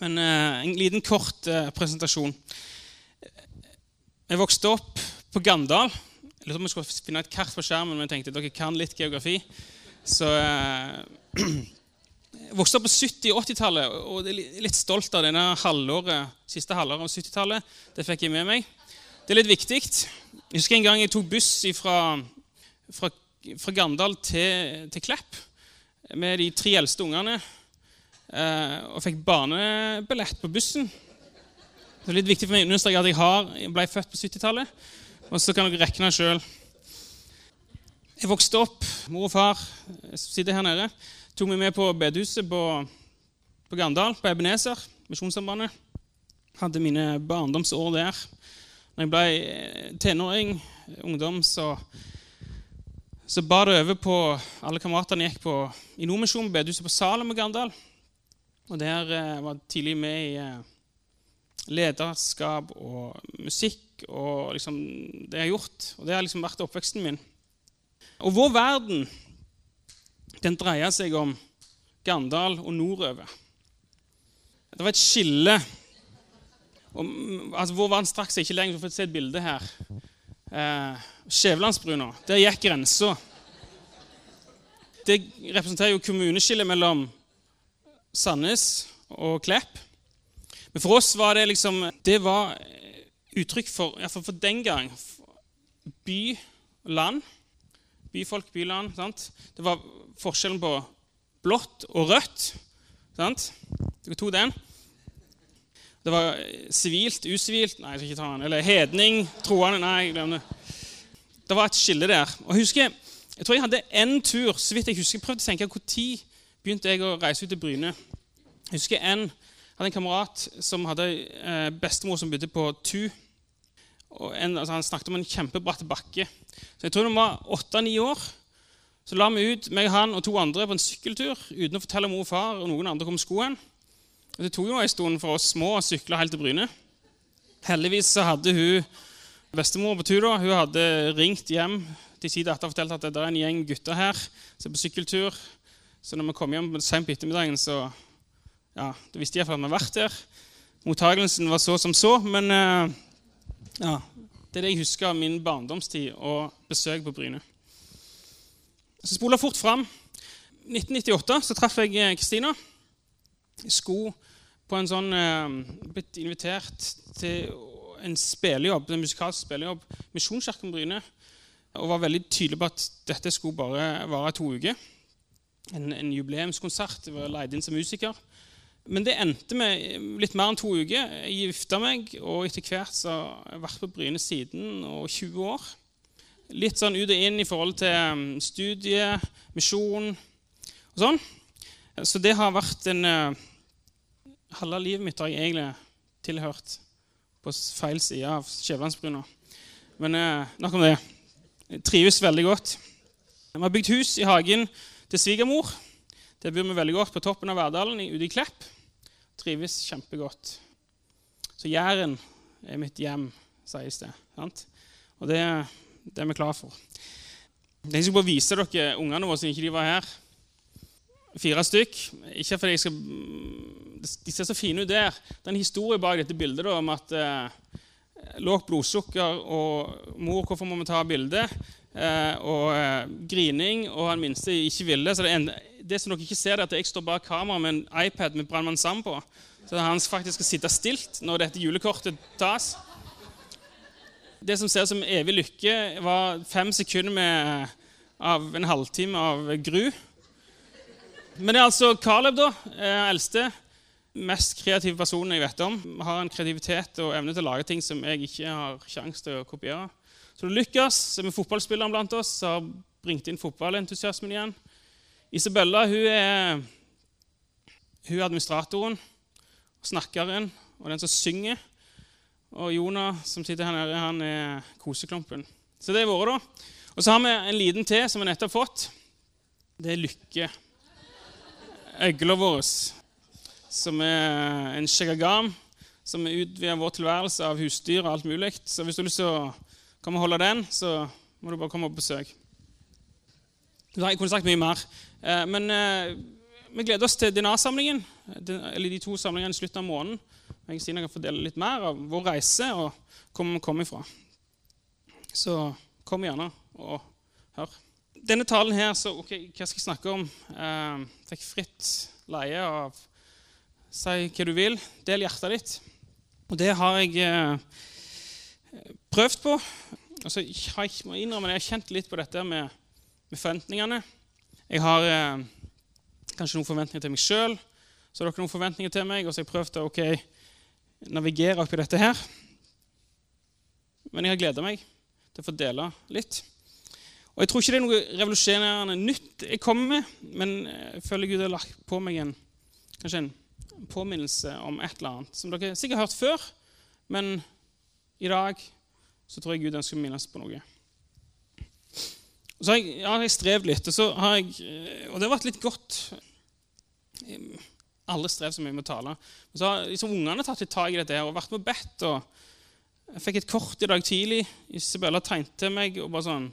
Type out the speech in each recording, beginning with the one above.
Men eh, en liten, kort eh, presentasjon. Jeg vokste opp på Gandal. Jeg lurte på om jeg skulle finne et kart på skjermen, men jeg tenkte dere kan litt geografi. Så eh, jeg vokste opp på 70- og 80-tallet og jeg er litt stolt av denne halvåret, siste halvåret av 70-tallet. Det fikk jeg med meg. Det er litt viktig. Jeg husker en gang jeg tok buss fra, fra, fra Gandal til, til, Klepp med de tre eldste ungene og fikk barnebillett på bussen. Det er litt viktig for meg å understreke at jeg, har, jeg ble født på 70-tallet. Og så kan dere regne sjøl. Jeg vokste opp, mor og far sitter her nede, tok meg med på bedehuset på, på Gandal, på Ebenezer, Misjonssambandet. Hadde mine barndomsår der. Når jeg ble eh, tenåring, ungdom, så, så bar det over på Alle kameratene gikk på, i Nordmisjonen, bedehuset på Salem og Gandal. Og der eh, var tidlig med i eh, lederskap og musikk og liksom det jeg har gjort. Og det har liksom vært oppveksten min. Og vår verden den dreier seg om Gandal og nordover. Det var et skille og, altså, Vår verden strakk seg ikke lenger. Du får se et bilde her. Eh, Skjævelandsbrua. Der gikk grensa. Det representerer jo kommuneskillet mellom Sandnes og Klepp. Men for oss var det liksom Det var uttrykk for, iallfall for den gang, by og land. Byfolk, byland. sant? Det var forskjellen på blått og rødt. sant? Dere tok den. Det var sivilt, usivilt Nei, jeg skal ikke ta den. Eller hedning, troende Nei, glemmer det. Det var et skille der. Og husker, jeg tror jeg hadde én tur så vidt jeg husker, jeg prøvde å tenke Når begynte jeg å reise ut til Bryne? Jeg husker en, hadde en kamerat som hadde eh, bestemor som bodde på Tu. En, altså han snakket om en kjempebratt bakke. Så Jeg tror det var åtte-ni år. Så la vi ut meg, han og to andre på en sykkeltur uten å fortelle mor og far og noen andre kom skoen. Og Det tok jo en stund for oss små å sykle helt til Bryne. Heldigvis så hadde hun bestemor på tur. da, Hun hadde ringt hjem til sin datter og fortalt at det er en gjeng gutter her som er på sykkeltur. Så når vi kom hjem sent på ettermiddagen, så ja, da visste jeg at vi hadde vært der. Mottagelsen var så som så, men eh, ja, det er det jeg husker av min barndomstid og besøk på Bryne. Så spoler fort fram. 1998 så traff jeg eh, Kristina skulle på en sånn eh, blitt invitert til en spillejobb, en musikalsk spillejobb, Misjonskirken Bryne, og var veldig tydelig på at dette skulle bare vare to uker. En, en jubileumskonsert. Jeg var leid inn som musiker. Men det endte med litt mer enn to uker. Jeg gifta meg, og etter hvert så har jeg vært på Bryne siden og 20 år. Litt sånn ut og inn i forhold til um, studie, misjon og sånn. Så det har vært en uh, halve livet mitt har jeg egentlig tilhørt på feil side av Skjævelandsbrua. Men eh, nok om det. Jeg trives veldig godt. Vi har bygd hus i hagen til svigermor. Der bor vi veldig godt på toppen av Verdalen ute i Klepp. Trives kjempegodt. Så Jæren er mitt hjem, sies det. Sant? Og det, det er vi klar for. Jeg skal bare vise dere ungene våre siden ikke de var her. Fire stykk. Ikke fordi jeg skal de ser så fine ut der. Det er en historie bak dette bildet da, om at eh, lågt blodsukker og mor, hvorfor må vi ta bilde? Eh, og eh, grining, og han minste ikke ville. Så det, en, det som dere ikke ser, er at jeg står bak kamera med en iPad med Brannmann Sam på. Så han faktisk skal sitte stilt når dette julekortet tas. Det som ser ut som evig lykke, var fem sekunder med, av en halvtime av gru. Men det er altså Caleb, da, eh, eldste mest kreative personen jeg vet om. Har en kreativitet og evne til å lage ting som jeg ikke har sjanse til å kopiere. Så det lykkes. Så er vi fotballspilleren blant oss som har bringt inn fotballentusiasmen igjen. Isabella hun er, hun er administratoren snakkeren og den som synger. Og Jonah, som sitter her nede, han er koseklumpen. Så det er våre, da. Og så har vi en liten til som vi nettopp har fått. Det er Lykke. Øgla vår som er en shagagam, som er utvider vår tilværelse av husdyr og alt mulig. Så hvis du har lyst til å komme vi holde den, så må du bare komme på besøk. Jeg kunne sagt mye mer. Eh, men eh, vi gleder oss til DNA-samlingen, eller de to samlingene i slutten av måneden. Jeg og Stina kan fordele litt mer av vår reise og hvor vi kommer ifra. Så kom gjerne og hør. Denne talen her, så ok, hva skal jeg snakke om? Jeg fikk fritt leie av Si hva du vil. Del hjertet ditt. Og det har jeg eh, prøvd på. Altså, jeg må innrømme jeg har kjent litt på dette med, med forventningene. Jeg har eh, kanskje noen forventninger til meg sjøl, så har dere noen forventninger til meg. Og så har jeg prøvd å okay, navigere oppi dette her. Men jeg har gleda meg til å få dele litt. Og Jeg tror ikke det er noe revolusjonerende nytt jeg kommer med, men jeg føler Gud har lagt på meg en, kanskje en påminnelse om et eller annet som dere sikkert har hørt før, men i dag så tror jeg Gud ønsker å minnes på noe. Og så har jeg, ja, jeg strevd litt, og, så har jeg, og det har vært litt godt. Alle strev så mye med å tale. Men så har liksom, ungene tatt litt tak i dette her, og vært med og bedt. og Jeg fikk et kort i dag tidlig. Isabella tegnte meg. og bare sånn,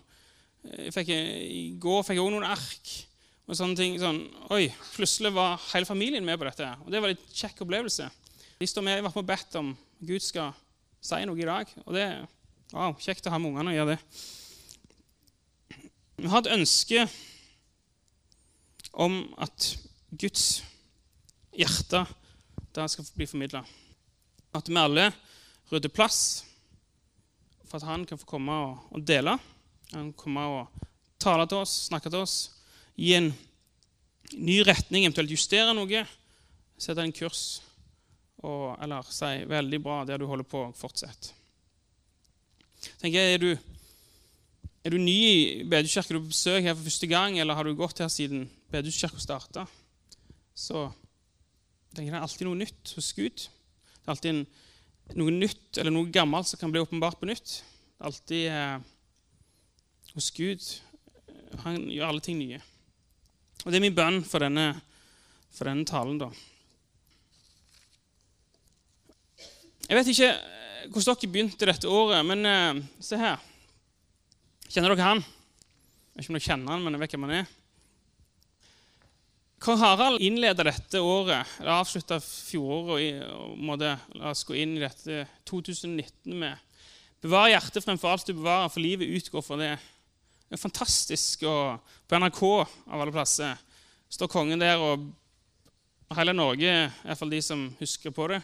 fikk, I går fikk jeg òg noen ark og sånne ting. Sånn, oi, Plutselig var hele familien med på dette. Og det var en kjekk opplevelse. De står med, jeg har vært med og bedt om Gud skal si noe i dag. Og det wow, kjekt å ha med ungene å gjøre det. Vi har et ønske om at Guds hjerte der skal bli formidla. At vi alle rydder plass for at han kan få komme og, dele. Han kan komme og tale til oss, snakke til oss gi en ny retning, eventuelt justere noe, sette en kurs og, eller si 'veldig bra, der du holder på, fortsett'. Tenker jeg, Er du, er du ny i Bedehuskirka, du på besøk her for første gang, eller har du gått her siden Bedehuskirka starta, så tenker jeg det er alltid noe nytt hos Gud. Det er alltid en, noe nytt eller noe gammelt som kan bli åpenbart på nytt. Det er alltid eh, hos Gud Han gjør alle ting nye. Og Det er min bønn for denne, for denne talen. da. Jeg vet ikke hvordan dere begynte dette året, men eh, se her. Kjenner dere han? Jeg vet ikke om dere kjenner han, men jeg vet hvem han er. Kong Harald innleda dette året, eller avslutta fjoråret og måtte la oss gå inn i dette 2019 med Bevar hjertet fremfor alt du bevarer, for livet utgår fra det. Det er fantastisk. Og på NRK av alle plasser står kongen der, og hele Norge, iallfall de som husker på det,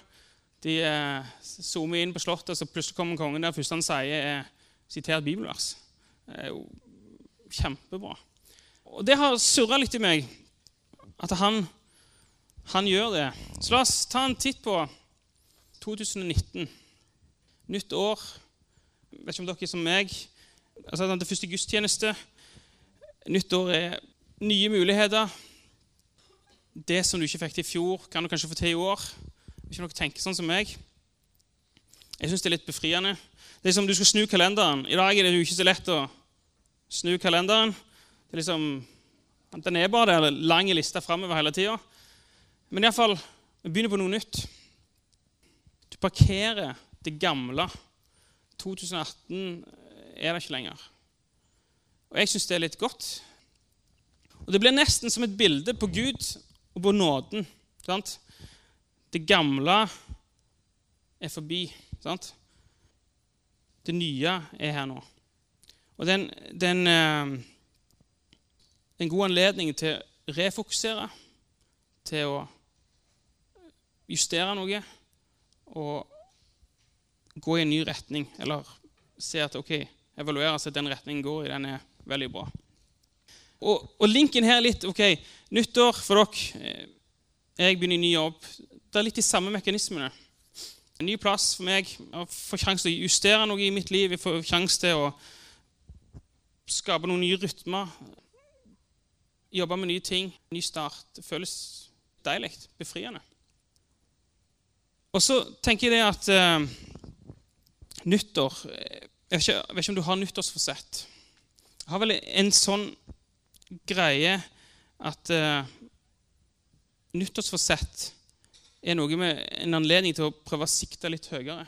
de eh, zoomer inn på Slottet, så plutselig kommer kongen der. Første han sier, er sitert bibelvers. Er jo kjempebra. Og det har surra litt i meg at han, han gjør det. Så la oss ta en titt på 2019. Nytt år. Jeg vet ikke om dere er som meg altså det første gudstjeneste. Nytt år er nye muligheter. Det som du ikke fikk til i fjor, kan du kanskje få til i år. Ikke dere tenker sånn som meg. Jeg syns det er litt befriende. Det er som du skal snu kalenderen. I dag er det jo ikke så lett å snu kalenderen. Det er liksom, Den er bare der, lang liste framover hele tida. Men iallfall, begynner på noe nytt. Du parkerer det gamle. 2018 er det ikke lenger. Og jeg syns det er litt godt. Og Det blir nesten som et bilde på Gud og på nåden. Sant? Det gamle er forbi. Sant? Det nye er her nå. Og det er en, eh, en god anledning til å refokusere, til å justere noe og gå i en ny retning. Eller se at ok, evaluere at den retningen går i, den er veldig bra. Og, og linken her er litt ok, nyttår for dere. Eh, jeg begynner i ny jobb. Det er litt de samme mekanismene. En ny plass for meg. Jeg får sjanse til å justere noe i mitt liv. Jeg får sjanse til å skape noen nye rytmer. Jobbe med nye ting. Ny start. Det føles deilig. Befriende. Og så tenker jeg det at uh, nyttår eh, jeg vet, ikke, jeg vet ikke om du har nyttårsforsett. Jeg har vel en sånn greie at uh, nyttårsforsett er noe med en anledning til å prøve å sikte litt høyere.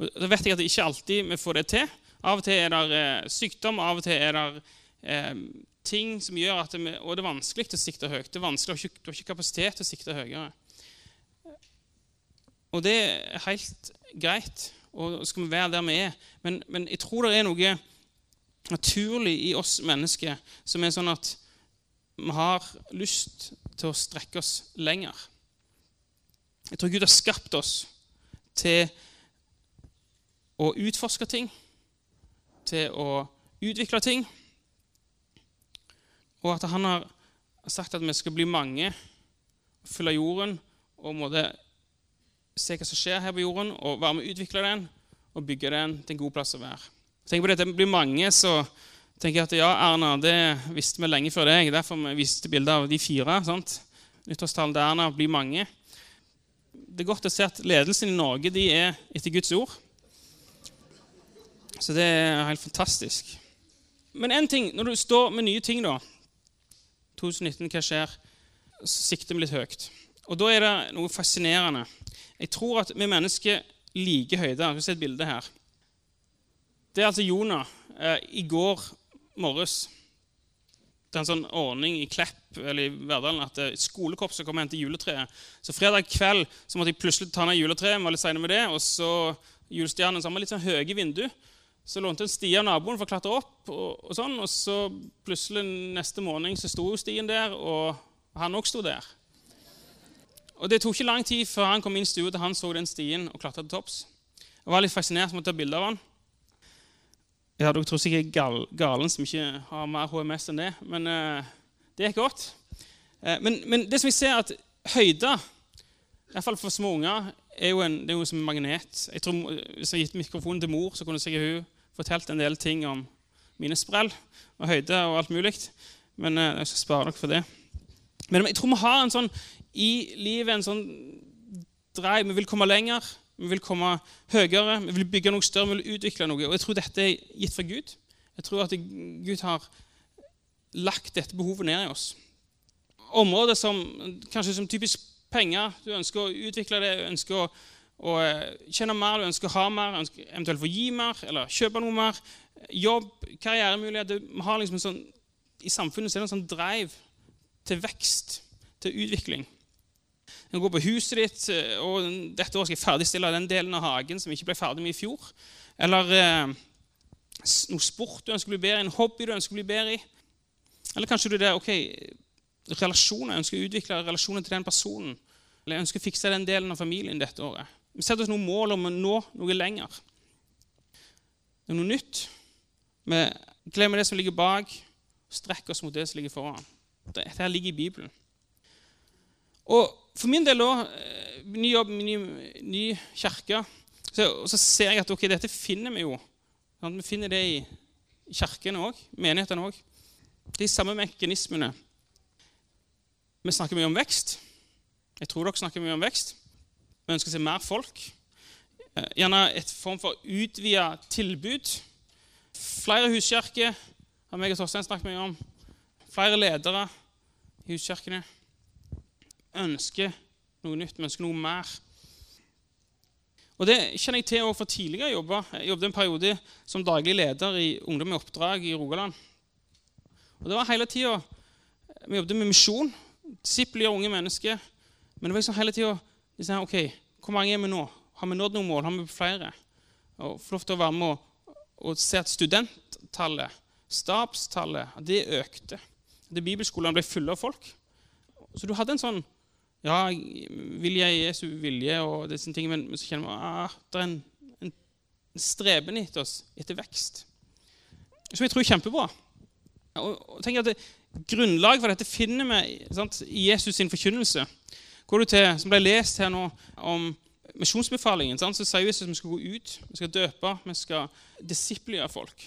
Og da vet jeg at det ikke alltid vi får det til. Av og til er det uh, sykdom, av og til er det eh, ting som gjør at det, og det er vanskelig å sikte høyt. Det er vanskelig, du har ikke kapasitet til å sikte høyere. Og det er helt greit, og skal vi være der vi er. Men, men jeg tror det er noe naturlig i oss mennesker som er sånn at vi har lyst til å strekke oss lenger. Jeg tror Gud har skapt oss til å utforske ting, til å utvikle ting, og at han har sagt at vi skal bli mange, fylle jorden og måtte se hva som skjer her på jorden, og være med å utvikle den og bygge den til en god plass å være. Tenk på det, det blir mange, så tenker jeg at ja, Erna, det visste vi lenge før deg. Derfor vi viste bilde av de fire. sant? Nyttårstalen til Erna blir mange. Det er godt å se at ledelsen i Norge de er etter Guds ord. Så det er helt fantastisk. Men én ting, når du står med nye ting, da 2019, hva skjer? Så sikter vi litt høyt. Og da er det noe fascinerende. Jeg tror at vi mennesker liker høyder. Vi ser et bilde her. Det er altså Jonah eh, i går morges. Er en sånn ordning i Klepp eller i Verdalen at skolekorpset kommer og henter juletreet. Så fredag kveld så måtte jeg plutselig ta ned juletreet. var litt med det, Og så julestjernen så har vi litt sånn høye vindu. Så lånte en sti av naboen for å klatre opp. Og, og, sånn, og så plutselig neste morgen så sto stien der, og han òg sto der. Og Det tok ikke lang tid før han kom inn i stua til han så den stien og klatra til topps. Jeg var litt fascinert med å ta bilde av han. Ja, Dere tror sikkert jeg er galen som ikke har mer HMS enn det, men uh, det gikk godt. Uh, men, men, det som jeg ser, at høyde, iallfall for små unger, er jo en, det er jo som en magnet. Jeg tror, Hvis jeg har gitt mikrofonen til mor, så kunne sikkert hun fortalt en del ting om mine sprell og høyde og alt mulig. Men uh, jeg skal spare dere for det. Men jeg tror vi har en sånn i livet en sånn drive. Vi vil komme lenger, vi vil komme høyere, vi vil bygge noe større, vi vil utvikle noe. Og jeg tror dette er gitt fra Gud. Jeg tror at Gud har lagt dette behovet ned i oss. Områder som kanskje som typisk penger. Du ønsker å utvikle det, du ønsker å, å tjene mer, du ønsker å ha mer, ønsker eventuelt få gi mer eller kjøpe noe mer. Jobb, karrieremuligheter. Vi har liksom en sånn, I samfunnet så er det en sånn drive til vekst, til utvikling. Du kan gå på huset ditt, eh, og dette året skal jeg ferdigstille den delen av hagen som ikke ble ferdig med i fjor. Eller eh, noe sport du ønsker å bli bedre i, en hobby du ønsker å bli bedre i. Eller kanskje du det, ok, relasjoner, ønsker å utvikle relasjoner til den personen. Eller jeg ønsker å fikse den delen av familien dette året. Vi setter oss noen mål om å nå noe lenger. Det er noe nytt. Vi glemmer det som ligger bak, og strekker oss mot det som ligger foran. Dette ligger i Bibelen. Og for min del òg, eh, ny jobb, ny, ny kirke, så, så, ser jeg at ok, dette finner vi jo. Sånn, vi finner det i, kirkene òg, menighetene òg. De samme mekanismene. Vi snakker mye om vekst. Jeg tror dere snakker mye om vekst. Vi ønsker å se mer folk. Eh, gjerne et form for utvida tilbud. Flere huskirker har meg og Torstein snakket mye om. Flere ledere i huskirkene ønsker noe nytt, vi ønsker noe mer. Og Det kjenner jeg til også fra tidligere jobber. Jeg jobbet en periode som daglig leder i Ungdom i oppdrag i Rogaland. Og det var hele tida Vi jobbet med misjon, disipler unge mennesker. Men det var liksom hele tida liksom, OK, hvor mange er vi nå? Har vi nådd noen mål? Har vi flere? Og Få lov til å være med og, se at studenttallet, stabstallet, det økte. Det Bibelskolene ble fulle av folk. Så du hadde en sånn ja, vilje er Jesu vilje, og disse tingene, men så kjenner vi at ah, det er en, en, streben etter oss, etter vekst. Som jeg tror er kjempebra. Og, og tenker at det, Grunnlaget for dette finner vi sant, i Jesus sin forkynnelse. Går du til, Som ble lest her nå om misjonsbefalingen, sant, så sier Jesus at vi skal gå ut, vi skal døpe, vi skal disiplere folk.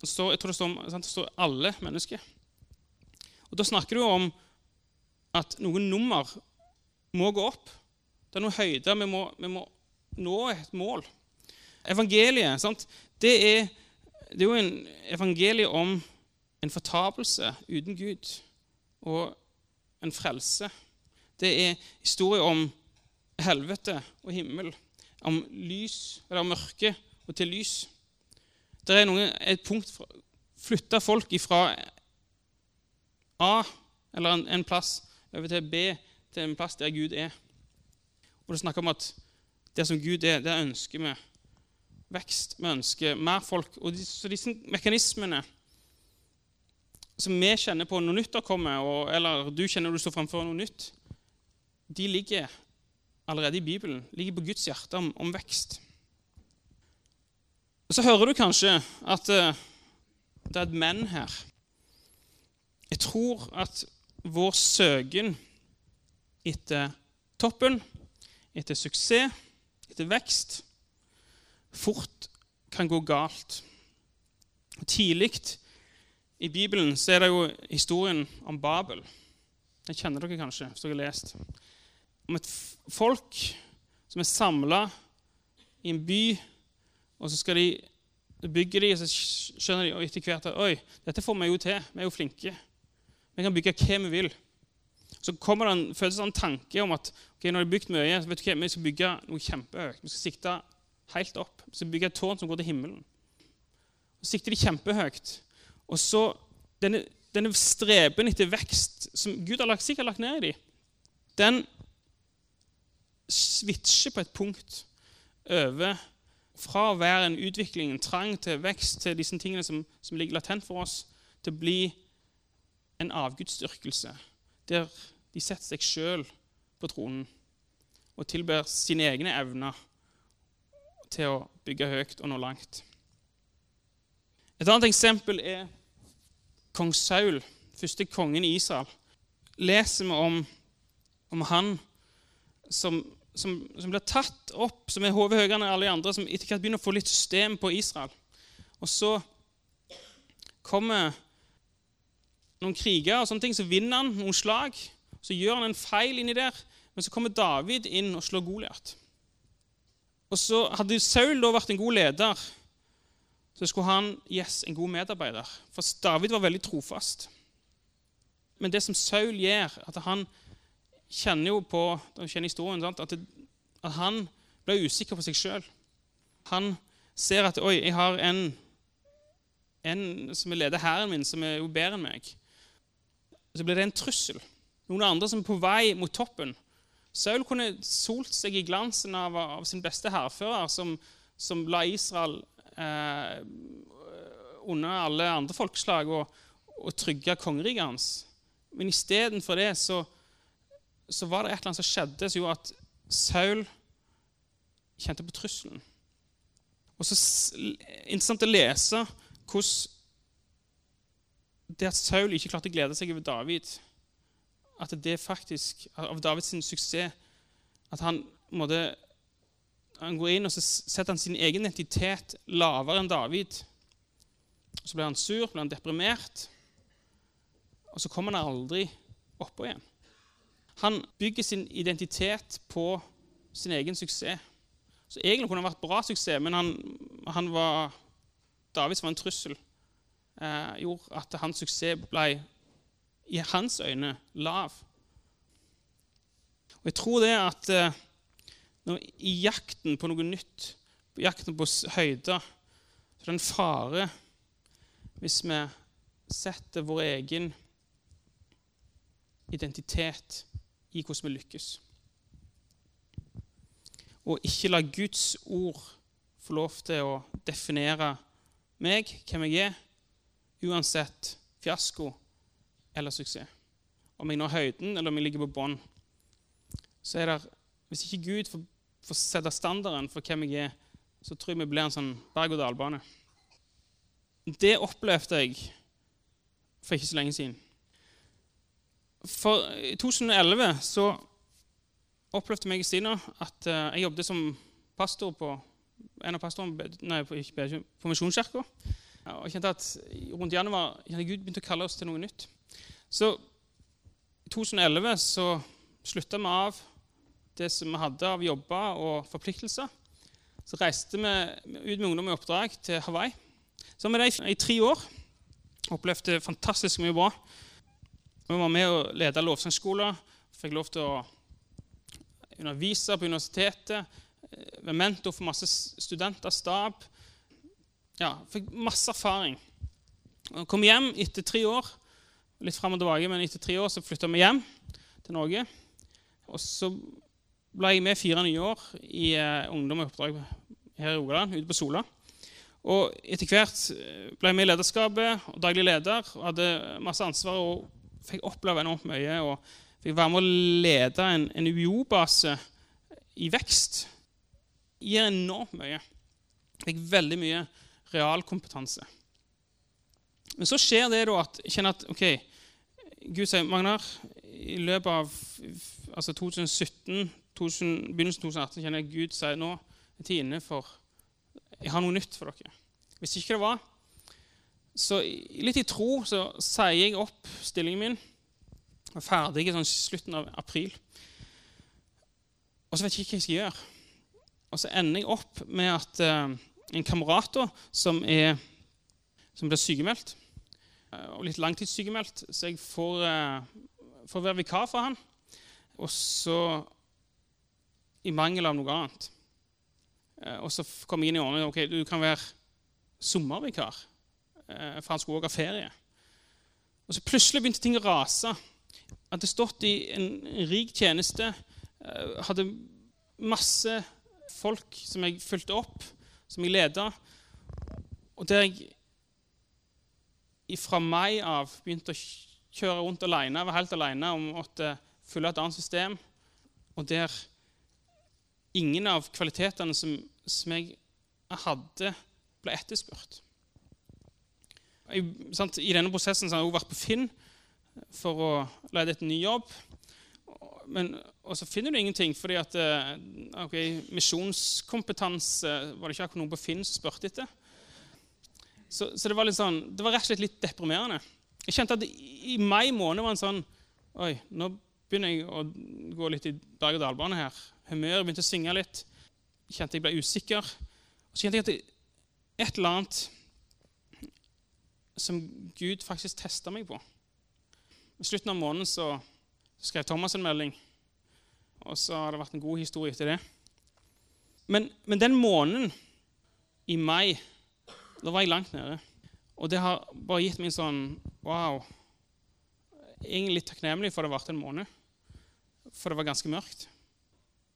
Det står, jeg tror det står, sant, det står alle mennesker. Og Da snakker du om at noen nummer må gå opp. Det er noen høyder. Vi må, vi må nå et mål. Evangeliet sant? Det, er, det er jo en evangelie om en fortapelse uten Gud og en frelse. Det er historie om helvete og himmel, om lys eller mørke og til lys. Det er noen, et punkt for å flytte folk ifra A, eller en, en plass, over til B, til en plass der Gud er. Og det snakker om at det som Gud er, det ønsker vi vekst. Vi ønsker mer folk. Og så disse mekanismene som vi kjenner på når noe nytt har kommet, og, eller du kjenner du står framfor noe nytt, de ligger allerede i Bibelen. ligger på Guds hjerte om, om vekst. Og Så hører du kanskje at uh, det er et men her. Jeg tror at vår søken etter toppen, etter suksess, etter vekst, fort kan gå galt. Tidlig i Bibelen er det jo historien om Babel. Den kjenner dere kanskje, hvis dere har lest. Om et folk som er samla i en by, og så skal de bygge de, og så skjønner de etter hvert at oi, dette får vi jo til. Vi er jo flinke. Vi kan bygge hva vi vil. Så kommer det en, føles en tanke om at okay, når de har bygd mye, så vet du hva, vi skal bygge noe kjempehøyt. Vi skal sikte helt opp. Vi skal bygge et tårn som går til himmelen. Så sikter de kjempehøyt. Og så denne, denne streben etter vekst som Gud har lagt, sikkert lagt ned i dem, den switcher på et punkt over fra å være en utvikling, en trang til vekst, til disse tingene som, som ligger latent for oss, til å bli en avgudsdyrkelse der de setter seg sjøl på tronen og tilber sine egne evner til å bygge høyt og nå langt. Et annet eksempel er kong Saul, første kongen i Israel. Leser vi om, om han som, som, som, blir tatt opp, som er hodet høyere enn alle andre, som etter hvert begynner å få litt system på Israel. Og så kommer noen kriger, og sånne ting, så vinner han noen slag. Så gjør han en feil inni der, men så kommer David inn og slår Goliat. Og så Hadde Saul da vært en god leder, så skulle han yes, en god medarbeider. For David var veldig trofast. Men det som Saul gjør, at han kjenner jo på kjenner historien, at, det, at, han ble usikker på seg sjøl. Han ser at oi, jeg har en, en som leder hæren min, som er jo bedre enn meg så blir det en trussel. Noen andre som er på vei mot toppen. Saul kunne solt seg i glansen av, av sin beste hærfører, som, som, la Israel eh, under alle andre folkeslag og, og trygga kongeriket hans. Men istedenfor det så, så, var det et eller annet som skjedde som gjorde at Saul kjente på trusselen. Og så Interessant å lese hvordan det at Saul ikke klarte å glede seg over David, at det faktisk, av Davids suksess At han, måtte, han går inn og så setter han sin egen identitet lavere enn David. Så blir han sur, blir han deprimert, og så kommer han aldri oppå igjen. Han bygger sin identitet på sin egen suksess. Så Egentlig kunne han vært bra suksess, men han, han var, Davids var en trussel eh, gjorde at hans suksess ble i hans øyne lav. Og Jeg tror det at eh, når, i jakten på noe nytt, på jakten på høyder, så er det en fare hvis vi setter vår egen identitet i hvordan vi lykkes. Og ikke la Guds ord få lov til å definere meg, hvem jeg er, uansett fiasko eller suksess. Om jeg når høyden, eller om jeg ligger på bånn. Så er det, Hvis ikke Gud får, får sette standarden for hvem jeg er, så tror jeg vi blir en sånn berg-og-dal-bane. Det opplevde jeg for ikke så lenge siden. For I 2011 så opplevde meg Stina at uh, jeg jobbet som pastor på en av pastorene nei, på, på Misjonskirka. Og jeg kjente at Rundt januar kjente Gud begynte å kalle oss til noe nytt. Så i 2011 så slutta vi av det som vi hadde av jobber og forpliktelser. Så reiste vi ut med ungdom i oppdrag til Hawaii. Så var vi der i tre år. Opplevde fantastisk mye bra. Vi var med og leda lovsangskoler. Fikk lov til å undervise på universitetet. Være mentor for masse studenter, stab ja, fikk masse erfaring. Kom hjem etter tre år litt fram og tilbake, men etter tre år så flytta vi hjem til Norge. Og så ble jeg med fire nye år i uh, Ungdom og oppdrag her i Rogaland, ute på Sola. Og etter hvert eh, ble jeg med i lederskapet og daglig leder og hadde masse ansvar og fikk oppleve enormt mye. og Fikk være med å lede en, en UiO-base i vekst. Gir enormt mye. Fikk veldig mye realkompetanse. Men så skjer det da at jeg kjenner at ok, Gud sier Magnar, i løpet av altså 2017, 2000, begynnelsen av 2018 kjenner jeg Gud sier nå er tiden inne for Jeg har noe nytt for dere. Hvis ikke det var Så litt i tro så sier jeg opp stillingen min. Jeg er ferdig i sånn slutten av april. Og så vet jeg ikke hva jeg skal gjøre. Og så ender jeg opp med at uh, en kamerat som, er, som ble sykemeldt, uh, og litt langtidssykemeldt, så jeg får, uh, får være vikar for han. Og så, i mangel av noe annet Og så kom jeg inn i ordningen ok, du kan være sommervikar, for han skulle også ha ferie. Og så plutselig begynte ting å rase. Hadde stått i en rik tjeneste, hadde masse folk som jeg fulgte opp, som jeg leda, og der jeg fra mai av begynte å kjøre rundt alene, var helt alene og måtte følge et annet system, og der ingen av kvalitetene som, som jeg hadde, ble etterspurt. I, I denne prosessen har jeg også vært på Finn for å lede etter ny jobb. Men, og så finner du ingenting, fordi at eh, okay, misjonskompetanse var det ikke akkurat noen på Finn som spurte etter. Så, så, det, var sånn, det var rett og slett litt deprimerende. Jeg kjente at i mai måned var en sånn Oi, nå begynner jeg å gå litt i berg-og-dal-bane her. Humøret begynte å svinge litt. Jeg kjente jeg ble usikker. Så kjente jeg at det, et eller annet som Gud faktisk testa meg på. I slutten av måneden så skrev Thomas en melding. Og så har det vært en god historie etter det. Men, men den måneden i mai, da var jeg langt nede. Og det har bare gitt meg en sånn Wow. Egentlig litt takknemlig for det varte en måned. For det var ganske mørkt.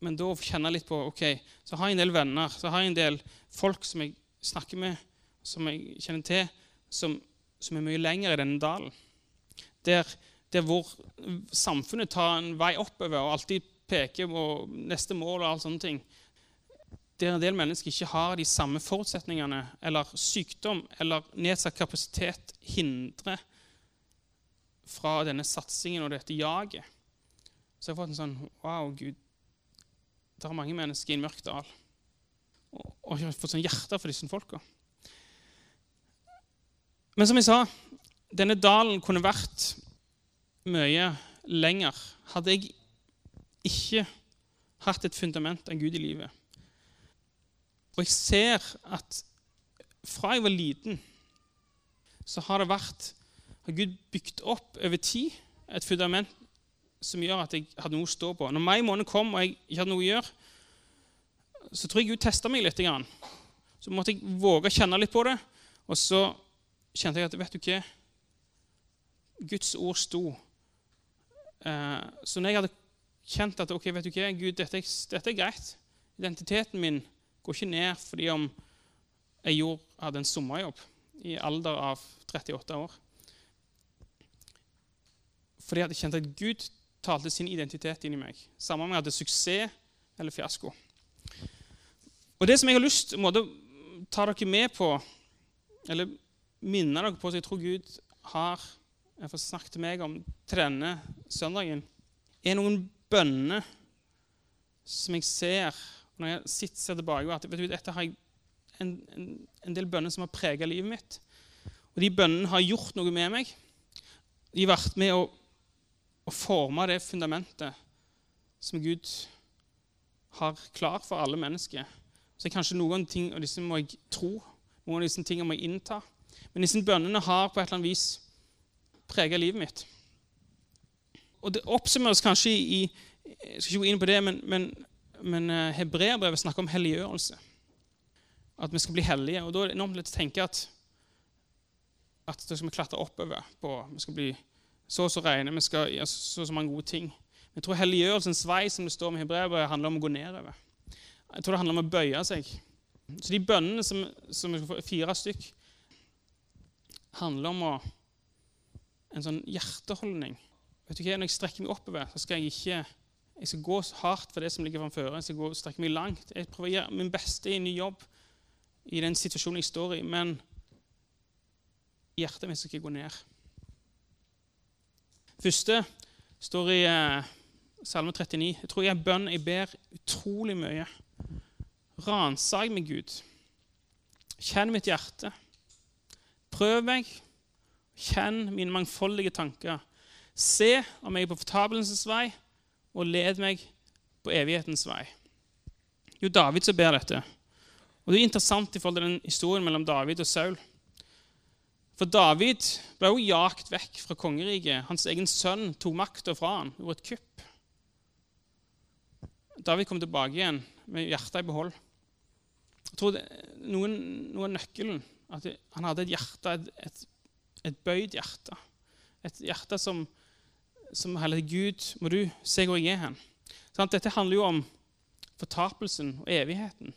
Men da kjenne litt på ok, Så har jeg en del venner, så har jeg en del folk som jeg snakker med, som jeg kjenner til, som, som er mye lenger i denne dalen. Der der hvor samfunnet tar en vei oppover og alltid peker på neste mål og alle sånne ting, der en del mennesker ikke har de samme forutsetningene, eller sykdom eller nedsatt kapasitet hindrer fra denne satsingen og dette jaget. Så jeg har fått en sånn Wow, Gud, det er mange mennesker i en mørk dal. Og jeg har fått sånn hjerte for disse folka. Men som jeg sa, denne dalen kunne vært mye lenger hadde jeg ikke hatt et fundament av Gud i livet. Og jeg ser at fra jeg var liten, så har det vært har Gud bygd opp over tid et fundament som gjør at jeg hadde noe å stå på. Når mai måned kom og jeg ikke hadde noe å gjøre, så tror jeg Gud testa meg litt. Så måtte jeg våge å kjenne litt på det. Og så kjente jeg at vet du hva? Guds ord sto Eh, så når jeg hadde kjent at ok, vet du hva, Gud, dette, dette, er greit Identiteten min går ikke ned fordi om jeg gjorde, hadde en sommerjobb i alder av 38 år. Fordi jeg hadde kjent at Gud talte sin identitet inn i meg. Samme om jeg hadde suksess eller fiasko. Og Det som jeg har lyst til å ta dere med på, eller minne dere på, som jeg tror Gud har jeg får snakke til meg om til denne søndagen, er noen bønner som jeg ser når jeg sitter, ser tilbake at vet du, dette har jeg en, en, en del bønner som har preget livet mitt. Og de bønnene har gjort noe med meg. De har vært med å, å forme det fundamentet som Gud har klar for alle mennesker. Så kanskje noen ting av disse må jeg tro, noen av disse tingene må jeg innta. Men disse bønnene har på et eller annet vis prega livet mitt. Og Det oppsummeres kanskje i Jeg skal ikke gå inn på det, men, men, men eh, hebreerbrevet snakker om helliggjørelse. At vi skal bli hellige. Og Da er det enormt lett å tenke at, at da skal vi klatre oppover på Vi skal bli så og så rene, vi skal gjøre så og så mange gode ting. Jeg tror helliggjørelsens vei som det står med hebreerbrevet, handler om å gå nedover. Jeg tror det handler om å bøye seg. Så de bønnene som, som fire stykk, handler om å, en sånn hjerteholdning. Vet du hva, Når jeg strekker meg oppover, så skal jeg ikke jeg skal gå hardt for det som ligger framfor. Jeg skal gå, strekke meg langt. Jeg prøver å gjøre min beste i en ny jobb i den situasjonen jeg står i, men hjertet mitt skal ikke gå ned. Første står i eh, Salme 39. Jeg tror jeg er bønn jeg ber utrolig mye. Ransak meg, Gud. Kjenn mitt hjerte. Prøv meg. Kjenn mine mangfoldige tanker. Se om jeg er på fortapelsens vei, og led meg på evighetens vei. Jo, David som ber dette. Og Det er interessant i forhold til den historien mellom David og Saul. For David ble jo jagt vekk fra kongeriket. Hans egen sønn tok makta fra han, gjorde et kupp. David kom tilbake igjen med hjertet i behold. Jeg tror det, noen, nøkkelen at han hadde et hjerte, et, et, et bøyd hjerte. Et hjerte som, som heller Gud, må du se hvor jeg er hen. Sånn, dette handler jo om fortapelsen og evigheten.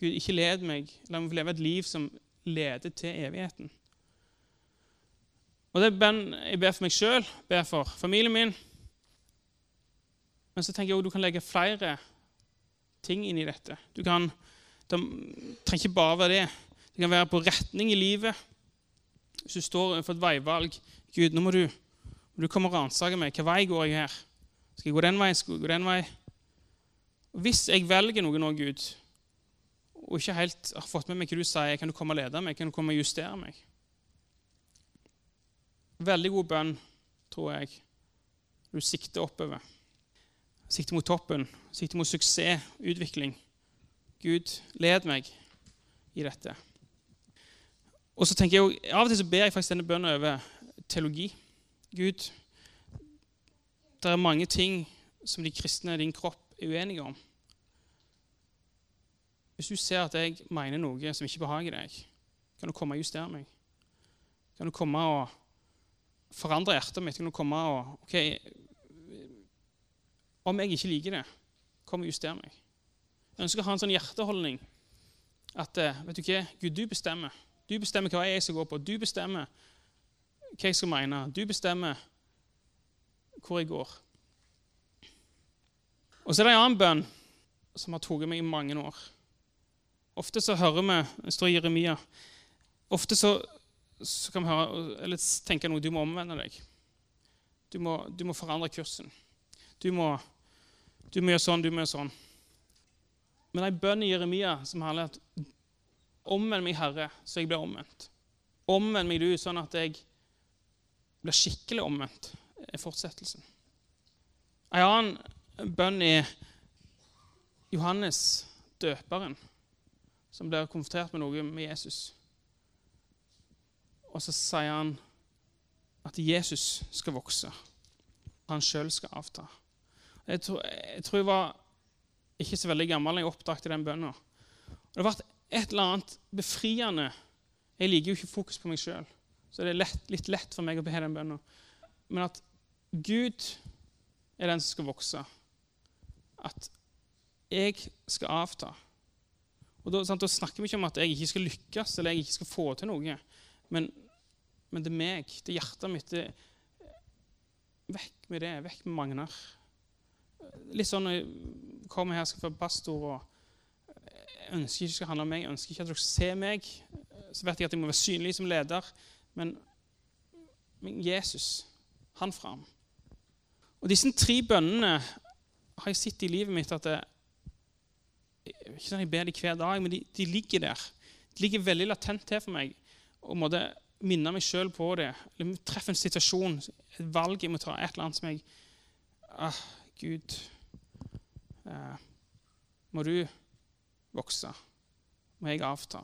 Gud, ikke led meg. La meg få leve et liv som leder til evigheten. Og Det er bønn jeg ber for meg sjøl, ber for familien min. Men så tenker jeg òg du kan legge flere ting inn i dette. Du kan, Det trenger ikke bare være det. Det kan være på retning i livet. Hvis du står for et veivalg Gud, nå må du, du kommer og ransaker meg. Hvilken vei går jeg her? Skal jeg gå den veien? Skal jeg gå den veien? Hvis jeg velger noe nå, Gud, og ikke helt har fått med meg hva du sier, kan du komme og lede meg? Kan du komme og justere meg? Veldig god bønn, tror jeg. Du sikter oppover. Sikter mot toppen. Sikter mot suksess, utvikling. Gud, led meg i dette. Og så tenker jeg Av og til så ber jeg faktisk denne bønnen over teologi. Gud, det er mange ting som de kristne i din kropp er uenige om. Hvis du ser at jeg mener noe som ikke behager deg, kan du komme og justere meg. Kan du komme og forandre hjertet mitt? Kan du komme og ok, Om jeg ikke liker det, kom og juster meg. Jeg ønsker å ha en sånn hjerteholdning at eh, vet du hva, Gud, du bestemmer. Du bestemmer hva jeg skal gå på. Du bestemmer hva jeg skal mene. Du bestemmer hvor jeg går. Og så er det en annen bønn som har tatt meg i mange år. Ofte så hører vi Det står i Jeremia. Ofte så, så kan vi høre, eller tenke noe du må omvende deg. Du må, du må forandre kursen. Du må, du må, gjøre sånn, du må gjøre sånn. Men ei bønn i Jeremia som handler om at Omvend meg, Herre, så jeg blir omvendt. Omvend meg, du, sånn at jeg blir skikkelig omvendt. i fortsettelsen. En annen bønn er Johannes døperen som blir konfrontert med noe med Jesus. Og så sier han at Jesus skal vokse. Han sjøl skal avta. Jeg tror, jeg tror, jeg var ikke så veldig gammel da jeg oppdaget den bønna. Det vært et eller annet befriende Jeg liker jo ikke fokus på meg sjøl, så det er lett, litt lett for meg å be den bønnen. Men at Gud er den som skal vokse. At jeg skal avta. Og da, sant, da, snakker vi ikke om at jeg ikke skal lykkes eller jeg ikke skal få til noe. Men, men det er meg, det er hjertet mitt. Det, vekk med det. Vekk med Magnar. Litt sånn når jeg kommer her skal få pastor og jeg ønsker ikke det skal handle om meg, jeg ønsker ikke at dere skal se meg. Så vet jeg at jeg må være synlig som leder. Men, Jesus, han fram. Og disse tre bønnene har jeg sett i livet mitt at det, ikke sånn at jeg ber dem hver dag, men de, de, ligger der. De ligger veldig latent til for meg. Og måtte minne meg sjøl på det. Eller treffe en situasjon, et valg jeg må ta, et eller annet som jeg ah, Gud, eh, må du vokse? Må jeg avta?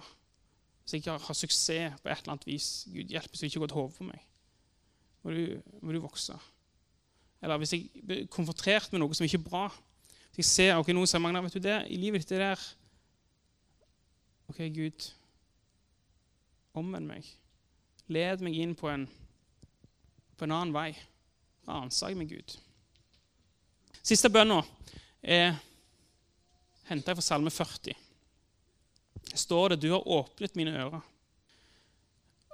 Hvis jeg ikke har suksess på et eller annet vis, Gud hjelp så det ikke går til hodet på meg. Må du, må du vokse? Eller hvis jeg blir konfrontert med noe som ikke er bra, Hvis jeg ser ok, noen sier Magna, vet du det, i livet ditt er der OK, Gud, omvend meg. Led meg inn på en på en annen vei. Ransak meg, Gud. Siste bønna er henta fra Salme 40. Står det 'Du har åpnet mine ører'.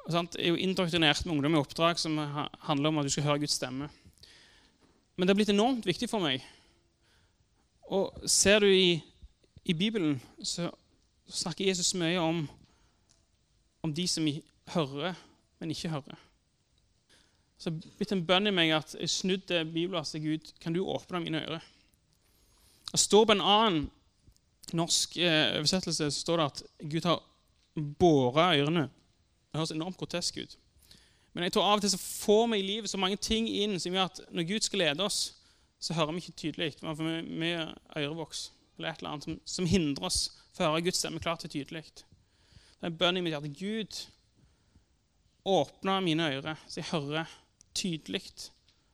Jeg er jo indoktrinert med ungdom i oppdrag som handler om at du skal høre Guds stemme. Men det har blitt enormt viktig for meg. Og ser du i, i Bibelen, så, snakker Jesus mye om, om de som hører, men ikke hører. Så det har blitt en bønn i meg at jeg snudde til Gud, kan du åpne mine ører? Det står på en annen norsk eh, oversettelse står det at Gud har båra ørene det høres enormt grotesk ut. Men jeg tror av og til så får vi i livet så mange ting inn som gjør at når Gud skal lede oss, så hører vi ikke tydelig. Vi har for mye ørevoks eller et eller annet som, som hindrer oss for å høre Guds stemme klart og tydelig. Det er en bønn i mitt hjerte. Gud, åpne mine ører, så jeg hører tydelig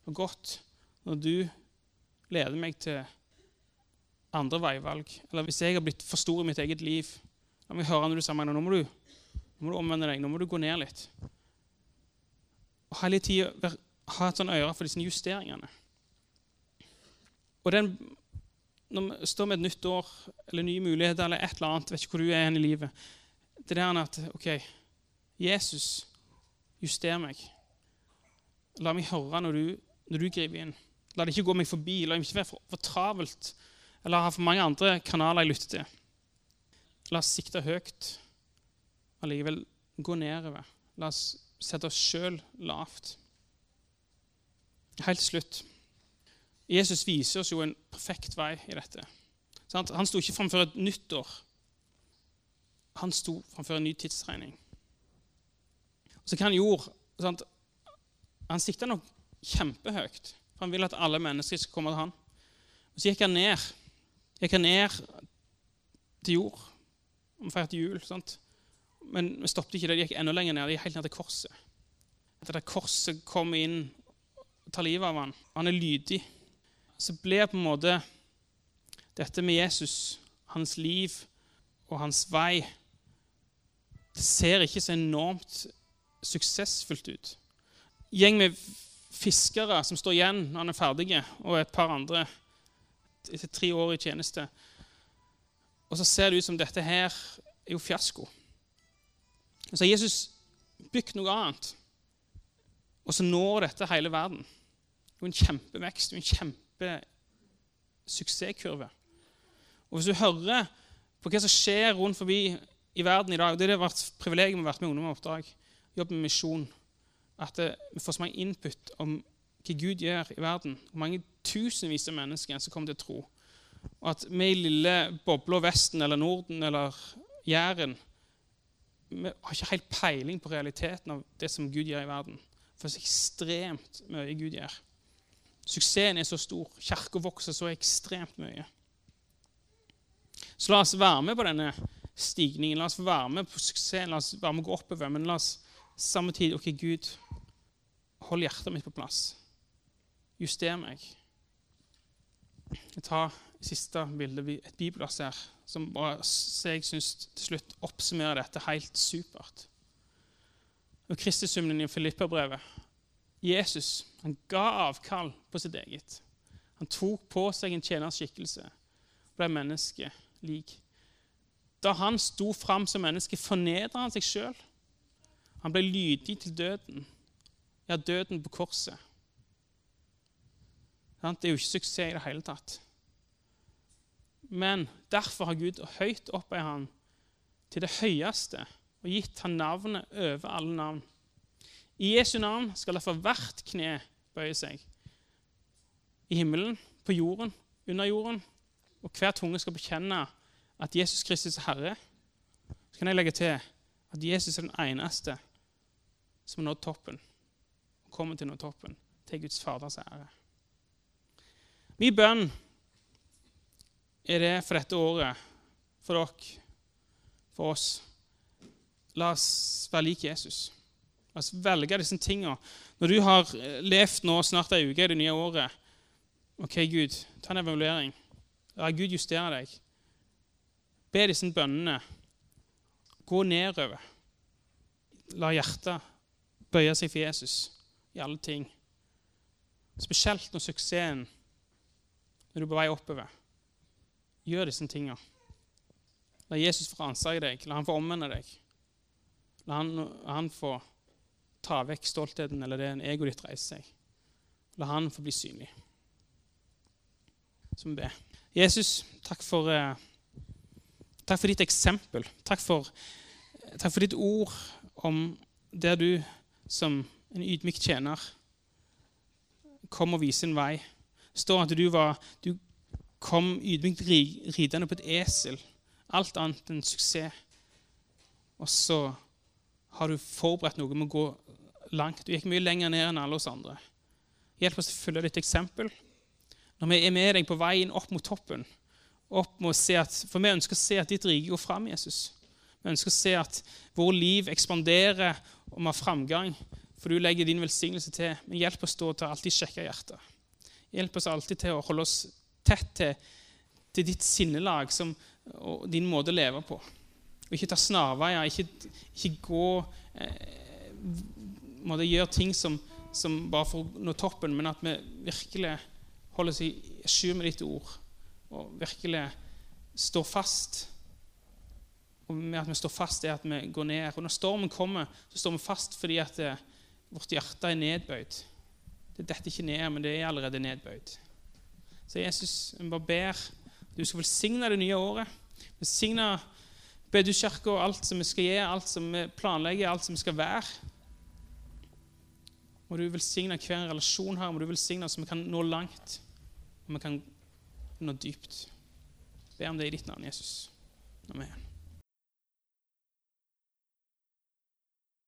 og godt når du leder meg til andre veivalg. Eller hvis jeg har blitt for stor i mitt eget liv. La meg høre når du sier nå må du nå må du omvende deg. Nå må du gå ned litt. Og hele tida ha et sånn øre for disse justeringene. Og den, når vi står med et nytt år eller nye muligheter eller et eller annet, vet ikke hvor du er i livet Det er der at OK, Jesus, juster meg. La meg høre når du, når du griper inn. La det ikke gå meg forbi. La det ikke være for, for travelt eller har for mange andre kanaler jeg lytter til. La oss sikte høyt allikevel gå nedover. La oss sette oss sjøl lavt. Helt til slutt. Jesus viser oss jo en perfekt vei i dette. Han sto ikke framfor et nyttår. Han sto framfor en ny tidsregning. Så hva han gjorde? Han sikta nok kjempehøyt, for han ville at alle mennesker skulle komme til han. Og Så gikk han ned. Gikk han ned til jord. Han feirte jul. sant? Men vi stoppet ikke det. De gikk enda lenger ned. De gikk helt ned til korset. At det korset kom inn og tar livet av ham. Han er lydig. Så ble på en måte dette med Jesus, hans liv og hans vei Det ser ikke så enormt suksessfullt ut. Gjeng med fiskere som står igjen når han er ferdig, og et par andre etter tre år i tjeneste. Og så ser det ut som dette her er jo fiasko. Så har Jesus bygd noe annet, og så når dette hele verden. Det er jo en kjempevekst, en kjempesuksesskurve. Og Hvis du hører på hva som skjer rundt forbi i verden i dag Det har vært privilegium å være med ungdom i oppdrag, jobbe med misjon. At vi får så mange input om hva Gud gjør i verden. Hvor mange tusenvis av mennesker som kommer til å tro. Og at vi i lille bobla Vesten eller Norden eller Jæren vi har ikke helt peiling på realiteten av det som Gud gjør i verden. For så ekstremt mye Gud gjør. Suksessen er så stor. Kirka vokser så ekstremt mye. Så la oss være med på denne stigningen. La oss være med på suksessen. La oss være med å gå oppover. Men la oss samme tid OK, Gud, hold hjertet mitt på plass. Juster meg. Jeg tar siste bildet, et bibelvers her som jeg syns til slutt oppsummerer dette helt supert. Og Kristushymnen i Filipperbrevet Jesus han ga avkall på sitt eget. Han tok på seg en tjeners skikkelse ble menneske lik. Da han sto fram som menneske, fornedra han seg sjøl. Han ble lydig til døden, ja, døden på korset. Det er jo ikke suksess i det hele tatt. Men derfor har Gud høyt opphøyd han til det høyeste og gitt han navnet over alle navn. I Jesu navn skal derfor hvert kne bøye seg. I himmelen, på jorden, under jorden. Og hver tunge skal bekjenne at Jesus Kristus er Herre. Så kan jeg legge til at Jesus er den eneste som har nådd toppen. Og kommer til å nå toppen til Guds Faders ære. Min bønn er det for dette året, for dere, for oss. La oss være lik Jesus. La oss velge disse tingene. Når du har levd nå snart ei uke i det nye året OK, Gud, ta en evaluering. La Gud justere deg. Be disse bønnene. Gå nedover. La hjertet bøye seg for Jesus i alle ting. Spesielt når suksessen når du er på vei oppover. Gjør disse tingene. La Jesus få ransake deg. La han få omvende deg. La han, han, få ta vekk stoltheten eller det en egoet ditt reiser seg. La han få bli synlig. Så vi ber. Jesus, takk for, eh, takk for ditt eksempel. Takk for, takk for ditt ord om der du som en ydmyk tjener kom og viser en vei. Står at du, var, du kom ydmykt ridende på et esel. Alt annet enn suksess. Og så har du forberedt noe med å gå langt. Du gikk mye lenger ned enn alle oss andre. Hjelp oss å følge ditt eksempel. Når vi er med deg på veien opp mot toppen, opp mot å se at, for vi ønsker å se at ditt rike går fram, Jesus. Vi ønsker å se at vårt liv ekspanderer og vi har framgang, for du legger din velsignelse til. Men hjelp oss da til å alltid sjekke hjertet. Hjelp oss alltid til å holde oss tett til, til ditt sinnelag som, og din måte å leve på. Og ikke ta snarveier, ikke, ikke gå eh, måtte Gjøre ting som, som bare for å nå toppen, men at vi virkelig holder oss i skjul med ditt ord og virkelig står fast. Og med at vi står fast, er at vi går ned. Og når stormen kommer, så står vi fast fordi at eh, vårt hjerte er nedbøyd. Det detter ikke ned, men det er allerede nedbøyd. Så Jesus, vi bare ber du skal velsigne det nye året. Velsigne Bedukirka og alt som vi skal gi, alt som vi planlegger, alt som vi skal være. Må du velsigne hver relasjon her, må du velsigne så vi kan nå langt, og vi kan nå dypt. Be om det i ditt navn, Jesus. Amen.